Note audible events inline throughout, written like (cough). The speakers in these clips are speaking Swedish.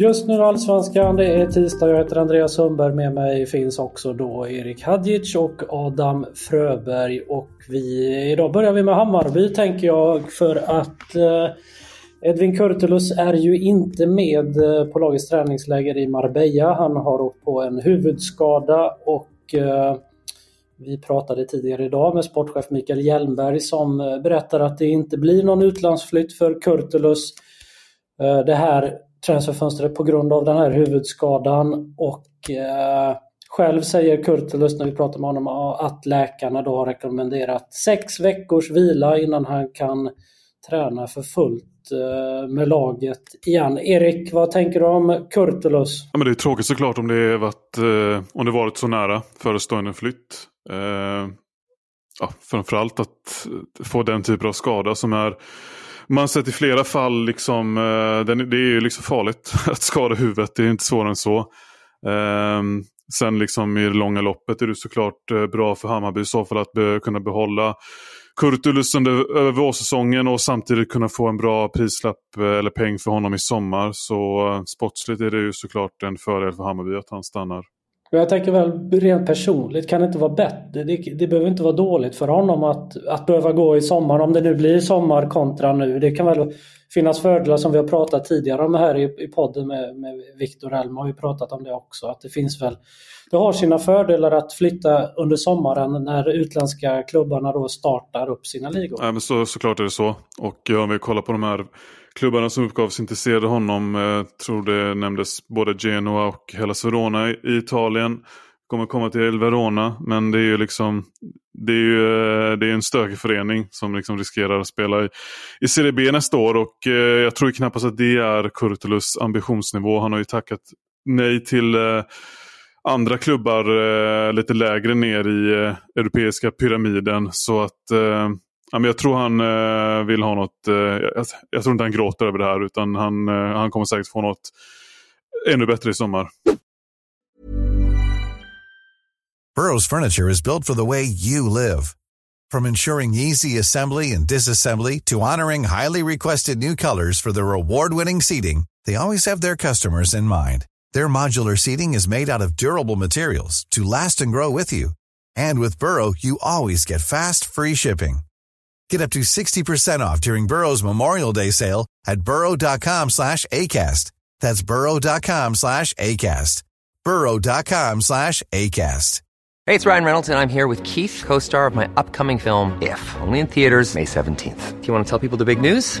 Just nu Allsvenskan, det är tisdag. Jag heter Andreas Sundberg. Med mig finns också då Erik Hadjic och Adam Fröberg. Och vi, idag börjar vi med Hammarby tänker jag för att eh, Edvin Kurtulus är ju inte med eh, på lagets träningsläger i Marbella. Han har åkt på en huvudskada och eh, vi pratade tidigare idag med sportchef Mikael Hjelmberg som eh, berättar att det inte blir någon utlandsflytt för Kurtulus. Eh, det här transferfönstret på grund av den här huvudskadan och eh, själv säger Kurtulus när vi pratar med honom att läkarna då har rekommenderat sex veckors vila innan han kan träna för fullt eh, med laget igen. Erik, vad tänker du om Kurtulus? Ja, men det är tråkigt såklart om det varit, eh, om det varit så nära förestående flytt. Eh, ja, framförallt att få den typen av skada som är man har sett i flera fall, liksom, eh, det är ju liksom farligt (laughs) att skada huvudet. Det är inte svårare än så. Ehm, sen liksom i det långa loppet är det såklart eh, bra för Hammarby i så fall att kunna behålla Kurtulus under över vårsäsongen och samtidigt kunna få en bra prislapp eh, eller peng för honom i sommar. Så sportsligt är det ju såklart en fördel för Hammarby att han stannar. Jag tänker väl rent personligt, kan det inte vara bättre? Det, det behöver inte vara dåligt för honom att, att behöva gå i sommar, om det nu blir sommar kontra nu. Det kan väl finnas fördelar som vi har pratat tidigare om här i, i podden med, med Viktor Elm har ju pratat om det också. Att det finns väl, det har sina fördelar att flytta under sommaren när utländska klubbarna då startar upp sina ligor. Ja, men så, såklart är det så. Och om vi kollar på de här klubbarna som uppgavs intresserade honom. eh, tror det nämndes både Genoa och Hellas Verona i Italien. Kommer komma till El Verona men det är ju liksom det är ju eh, det är en stökig förening som liksom riskerar att spela i, i Serie B nästa år och eh, jag tror knappast att det är Kurtulus ambitionsnivå. Han har ju tackat nej till eh, andra klubbar eh, lite lägre ner i eh, europeiska pyramiden. Så att eh, Ja, men jag tror han eh, vill ha något, eh, jag, jag, tror inte han gråter över det här utan han, eh, han kommer säkert få något ännu bättre i sommar. Burrows furniture is built for the way you live. From ensuring easy assembly and disassembly to honoring highly requested new colors for their award-winning seating, they always have their customers in mind. Their modular seating is made out of durable materials to last and grow with you. And with Burrow, you always get fast, free shipping. Get up to 60% off during Burrow's Memorial Day sale at burrow.com slash ACAST. That's burrow.com slash ACAST. burrow.com slash ACAST. Hey, it's Ryan Reynolds, and I'm here with Keith, co-star of my upcoming film, If, only in theaters May 17th. Do you want to tell people the big news?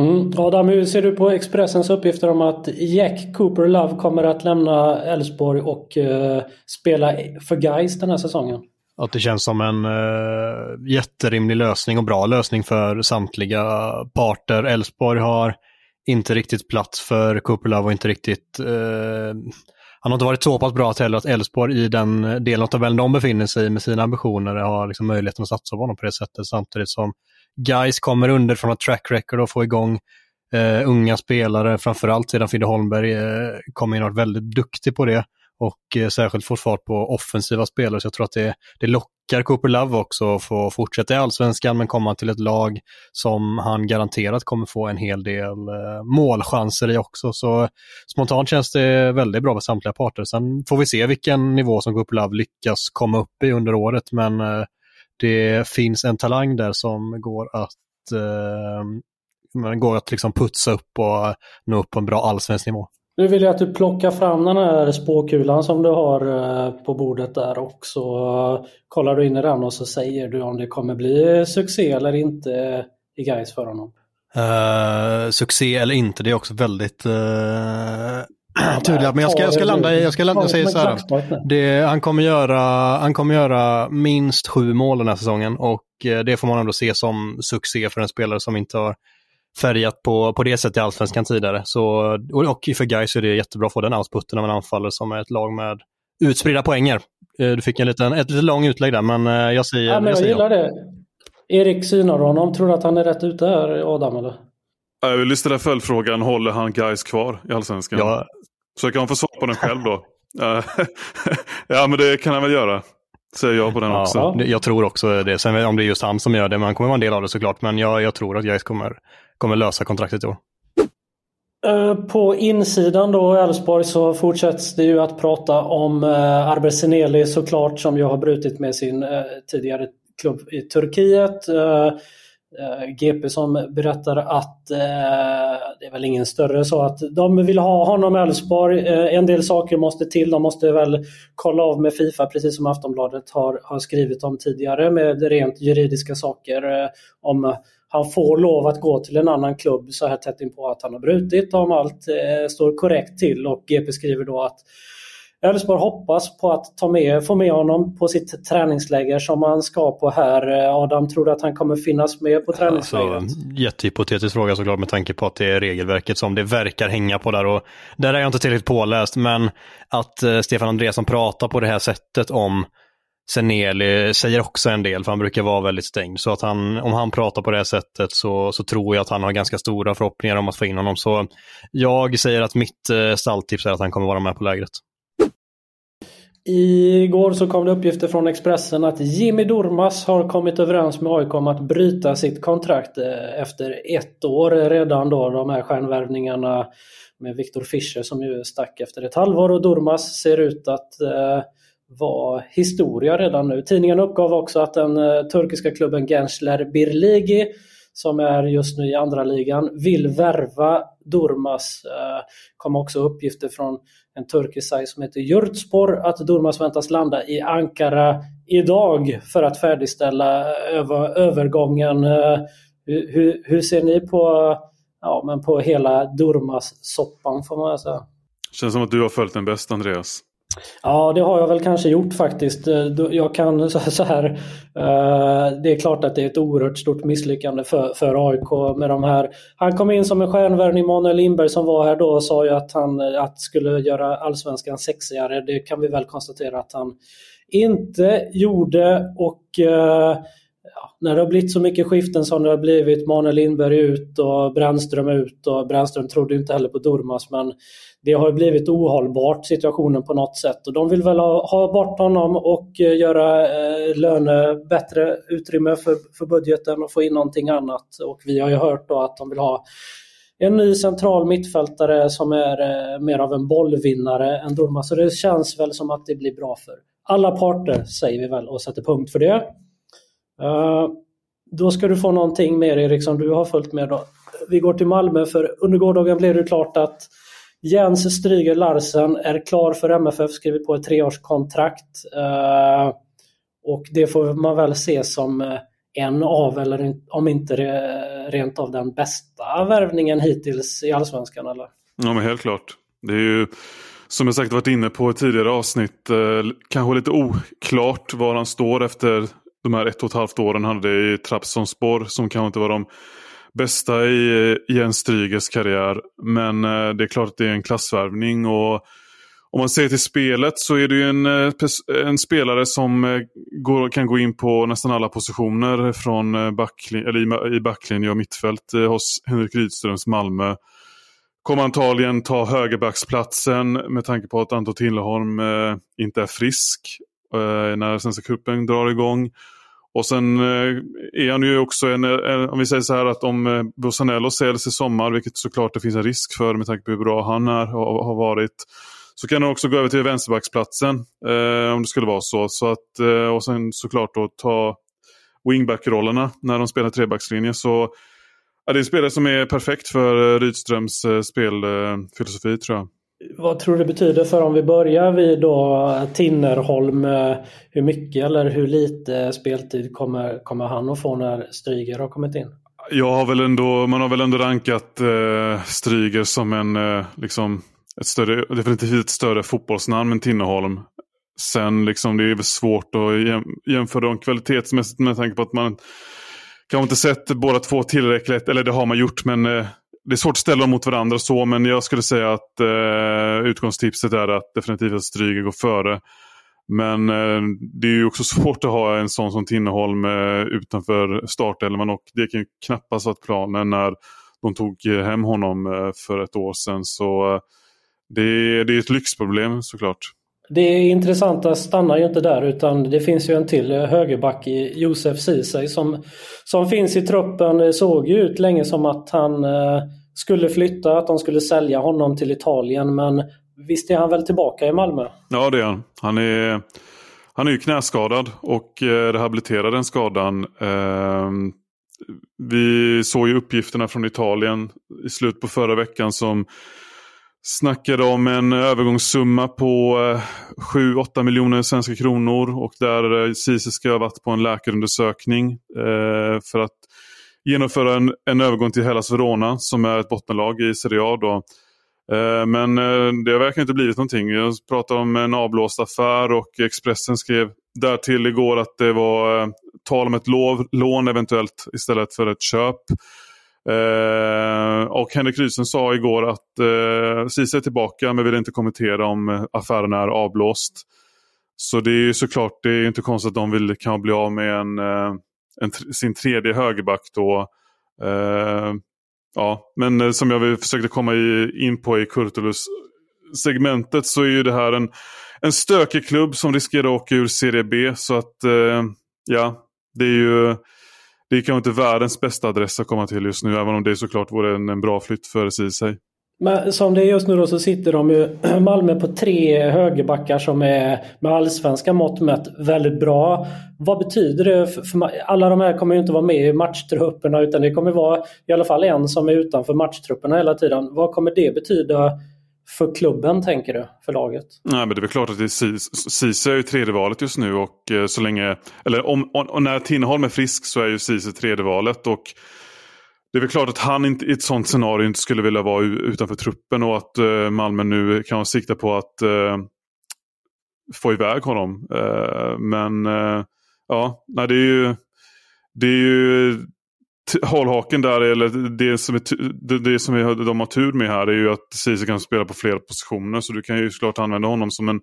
Mm. Adam, hur ser du på Expressens uppgifter om att Jack Cooper Love kommer att lämna Elfsborg och uh, spela för Gais den här säsongen? Att det känns som en uh, jätterimlig lösning och bra lösning för samtliga parter. Elfsborg har inte riktigt plats för Cooper Love och inte riktigt uh, han har inte varit så pass bra heller att Elfsborg i den delen av tabellen de befinner sig i med sina ambitioner har liksom möjligheten att satsa på honom på det sättet samtidigt som Guys kommer under från ett track record och få igång eh, unga spelare, framförallt sedan Fidde Holmberg eh, kom in och varit väldigt duktig på det och eh, särskilt fått fart på offensiva spelare. Så jag tror att det, det lockar Cooper Love också att få fortsätta i allsvenskan men komma till ett lag som han garanterat kommer få en hel del eh, målchanser i också. Så spontant känns det väldigt bra för samtliga parter. Sen får vi se vilken nivå som Cooper Love lyckas komma upp i under året men eh, det finns en talang där som går att men går att liksom putsa upp och nå upp på en bra allsvensk nivå. Nu vill jag att du plockar fram den här spåkulan som du har eh, på bordet där och så kollar du in i den och så säger du om det kommer bli succé eller inte i Gais för honom. Uh, succé eller inte, det är också väldigt uh, tydliga. Men jag ska, jag ska landa i, jag ska landa, jag säger så här. Det, han, kommer göra, han kommer göra minst sju mål den här säsongen och det får man ändå se som succé för en spelare som inte har färgat på, på det sättet i allsvenskan tidigare. Så, och för Gais är det jättebra att få den outputen av en anfallare som är ett lag med utspridda poänger. Eh, du fick en liten, ett lite lång utlägg där, men eh, jag säger ja, men Jag, jag gillar det. Erik synar honom. Tror du att han är rätt ute här, Adam? Eller? Jag vill ställa följdfrågan, håller han Gais kvar i allsvenskan? Ja. Så jag kan få svar på den själv då. (laughs) ja, men det kan han väl göra. Säger jag på den ja, också. Jag tror också det. Sen om det är just han som gör det, man kommer vara en del av det såklart. Men jag, jag tror att Gais kommer kommer lösa kontraktet i år. Eh, på insidan då i Elfsborg så fortsätts det ju att prata om Arber Seneli såklart som ju har brutit med sin tidigare klubb i Turkiet. Eh, GP som berättar att eh, det är väl ingen större så att de vill ha honom i Elfsborg. Eh, en del saker måste till. De måste väl kolla av med Fifa precis som Aftonbladet har, har skrivit om tidigare med rent juridiska saker om han får lov att gå till en annan klubb så här tätt in på att han har brutit om allt eh, står korrekt till och GP skriver då att Elfsborg hoppas på att ta med, få med honom på sitt träningsläger som han ska på här. Adam, tror du att han kommer finnas med på träningslägret? Alltså, jättehypotetisk fråga såklart med tanke på att det är regelverket som det verkar hänga på där. Och där är jag inte tillräckligt påläst, men att eh, Stefan Andreasson pratar på det här sättet om Seneli säger också en del, för han brukar vara väldigt stängd. Så att han, om han pratar på det sättet så, så tror jag att han har ganska stora förhoppningar om att få in honom. Så jag säger att mitt eh, stalltips är att han kommer vara med på lägret. Igår så kom det uppgifter från Expressen att Jimmy Dormas har kommit överens med AIK om att bryta sitt kontrakt eh, efter ett år redan då de här stjärnvärvningarna med Viktor Fischer som ju stack efter ett halvår och Dormas ser ut att eh, vara historia redan nu. Tidningen uppgav också att den eh, turkiska klubben Gençler Birligi som är just nu i andra ligan vill värva Durmas. Eh, kom också uppgifter från en turkisk sajt som heter Yurtspor att Durmas väntas landa i Ankara idag för att färdigställa eh, över, övergången. Eh, hur, hur, ser ni på, ja, men på hela Durmas-soppan får man säga? Känns som att du har följt den bäst Andreas. Ja, det har jag väl kanske gjort faktiskt. Eh, jag kan (laughs) så här. Eh, det är klart att det är ett oerhört stort misslyckande för, för AIK med de här. Han kom in som en stjärnvärvning. Manuel Lindberg som var här då och sa ju att han eh, att skulle göra allsvenskan sexigare. Det kan vi väl konstatera att han inte gjorde. Och eh, ja, när det har blivit så mycket skiften som det har blivit, Manuel Lindberg ut och Brännström ut och Brännström trodde inte heller på Durmas men det har blivit ohållbart situationen på något sätt och de vill väl ha, ha bort honom och eh, göra eh, löne, bättre utrymme för, för budgeten och få in någonting annat och vi har ju hört då att de vill ha en ny central mittfältare som är eh, mer av en bollvinnare än Durmas. Så det känns väl som att det blir bra för alla parter säger vi väl och sätter punkt för det. Eh, då ska du få någonting mer Erik som du har följt med då. Vi går till Malmö för under gårdagen blev det klart att Jens Stryger Larsen är klar för MFF, skriver på ett treårskontrakt. Eh, och det får man väl se som eh, en av, eller om inte rent av den bästa värvningen hittills i Allsvenskan eller? Ja men helt klart. Det är ju som jag sagt varit inne på i tidigare avsnitt eh, kanske lite oklart var han står efter de här ett och ett halvt åren han hade i Trabzonspor som kanske inte var de bästa i Jens Strygers karriär. Men eh, det är klart att det är en klassvärvning och om man ser till spelet så är det ju en, eh, en spelare som eh, går, kan gå in på nästan alla positioner från backlin, eller i, backlinje och mittfält hos Henrik Rydströms Malmö. Kommer antagligen ta högerbacksplatsen med tanke på att Anton Tinleholm inte är frisk Eh, när Svenska cupen drar igång. Och sen eh, är han ju också en, en, om vi säger så här att om eh, säljs i sommar, vilket såklart det finns en risk för med tanke på hur bra han är och har varit. Så kan han också gå över till vänsterbacksplatsen eh, om det skulle vara så. så att, eh, och sen såklart då ta wingback-rollerna när de spelar trebackslinje. Så ja, det är en spelare som är perfekt för eh, Rydströms eh, spelfilosofi tror jag. Vad tror du det betyder för om vi börjar vid då Tinnerholm. Eh, hur mycket eller hur lite speltid kommer, kommer han att få när Stryger har kommit in? Jag har väl ändå, man har väl ändå rankat eh, Stryger som en eh, liksom, ett större, definitivt ett större fotbollsnamn än Tinnerholm. Sen liksom det är väl svårt att jämföra dem kvalitetsmässigt med tanke på att man kanske inte sett båda två tillräckligt, eller det har man gjort men eh, det är svårt att ställa dem mot varandra så, men jag skulle säga att eh, utgångstipset är att definitivt att Stryger går före. Men eh, det är ju också (laughs) svårt att ha en sån som Tinneholm eh, utanför startelvan och det kan ju knappast varit planen när de tog hem honom eh, för ett år sedan. Så eh, det, det är ett lyxproblem såklart. Det intressanta stannar ju inte där utan det finns ju en till högerback i Josef Ceesay som, som finns i truppen. Det såg ju ut länge som att han eh, skulle flytta, att de skulle sälja honom till Italien men visst är han väl tillbaka i Malmö? Ja det är han. Han är, han är ju knäskadad och eh, rehabiliterar den skadan. Ehm, vi såg ju uppgifterna från Italien i slutet på förra veckan som snackade om en övergångssumma på eh, 7-8 miljoner svenska kronor och där eh, Ceesay ska ha varit på en läkarundersökning eh, för att genomföra en, en övergång till Hellas Verona som är ett bottenlag i Serie A. Då. Eh, men det verkar inte blivit någonting. Jag pratade om en avblåst affär och Expressen skrev därtill igår att det var tal om ett lov, lån eventuellt istället för ett köp. Eh, och Henrik Rydström sa igår att eh, Ceesay är tillbaka men vill inte kommentera om eh, affären är avblåst. Så det är ju såklart det är inte konstigt att de vill kan bli av med en, eh, en, sin tredje högerback då. Eh, ja, men eh, som jag försökte komma in på i Kurtulus segmentet så är ju det här en, en stökig klubb som riskerar att åka ur Serie B. Så att ja, det är ju det är kanske inte världens bästa adress att komma till just nu, även om det såklart vore en, en bra flytt för Ceesay. Men som det är just nu då så sitter de ju (clears throat) Malmö på tre högerbackar som är med allsvenska mått mätt väldigt bra. Vad betyder det? För, för, alla de här kommer ju inte vara med i matchtrupperna utan det kommer vara i alla fall en som är utanför matchtrupperna hela tiden. Vad kommer det betyda för klubben tänker du? För laget? Nej, men det är väl klart att Ceesay är ju tredje valet just nu och så länge, eller om, och när Tinnerholm är frisk så är ju Ceesay tredje valet och det är väl klart att han inte, i ett sånt scenario inte skulle vilja vara utanför truppen och att uh, Malmö nu kan sikta på att uh, få iväg honom. Uh, men ja, nej, det är ju, det är ju hållhaken där, eller det som, är, det, det som är, de har tur med här är ju att Ceesay kan spela på flera positioner. Så du kan ju såklart använda honom som en,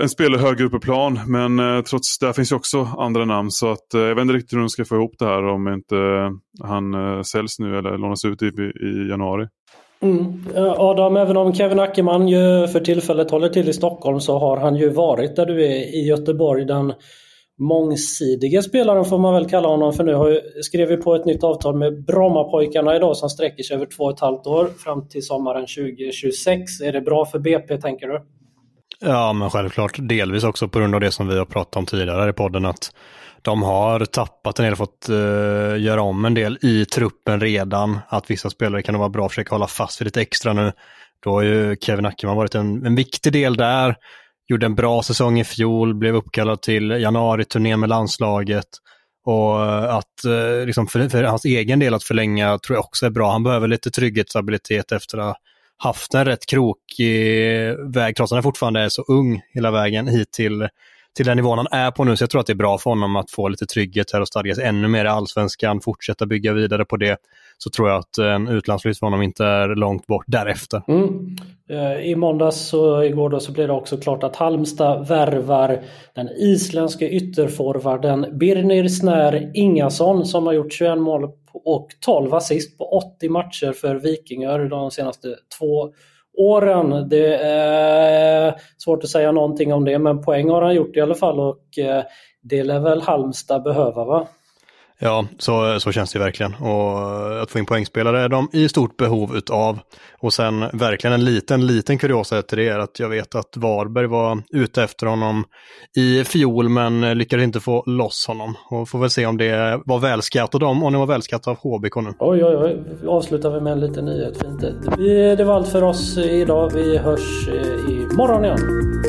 en spelare högre upp i plan. Men eh, trots det finns ju också andra namn. Så att, eh, jag vet inte riktigt hur de ska få ihop det här om inte han eh, säljs nu eller lånas ut i, i januari. Mm. Eh, Adam, även om Kevin Ackerman ju för tillfället håller till i Stockholm så har han ju varit där du är i Göteborg den mångsidiga spelaren får man väl kalla honom för nu har ju, skrev vi på ett nytt avtal med Brommapojkarna idag som sträcker sig över två och ett halvt år fram till sommaren 2026. Är det bra för BP tänker du? Ja, men självklart. Delvis också på grund av det som vi har pratat om tidigare i podden att de har tappat en del, fått uh, göra om en del i truppen redan. Att vissa spelare kan vara bra att försöka hålla fast vid lite extra nu. Då har ju Kevin Ackerman varit en, en viktig del där gjorde en bra säsong i fjol, blev uppkallad till januari-turnén med landslaget. Och eh, att eh, liksom för, för, hans egen del att förlänga tror jag också är bra. Han behöver lite trygghetsstabilitet efter att ha haft en rätt krokig väg, trots att han fortfarande är så ung hela vägen hit till, till den nivån han är på nu. Så jag tror att det är bra för honom att få lite trygghet här och stadgas ännu mer i allsvenskan, fortsätta bygga vidare på det. Så tror jag att en utlandsflytt för honom inte är långt bort därefter. Mm. Eh, I måndags och igår då så blev det också klart att Halmstad värvar den isländske ytterforwarden Birnir Snär Ingason som har gjort 21 mål och 12 assist på 80 matcher för Vikingar de senaste två åren. Det är svårt att säga någonting om det men poäng har han gjort i alla fall och eh, det lär väl Halmstad behöva va? Ja, så, så känns det verkligen. Och att få in poängspelare är de i stort behov utav. Och sen verkligen en liten, liten kuriosa till det är att jag vet att Varberg var ute efter honom i fjol men lyckades inte få loss honom. Och får väl se om det var välskattat av dem och det var välskattat av HBK nu. Oj, oj, oj. Avslutar vi med en liten nyhet. Fint. Det var allt för oss idag. Vi hörs eh, imorgon igen.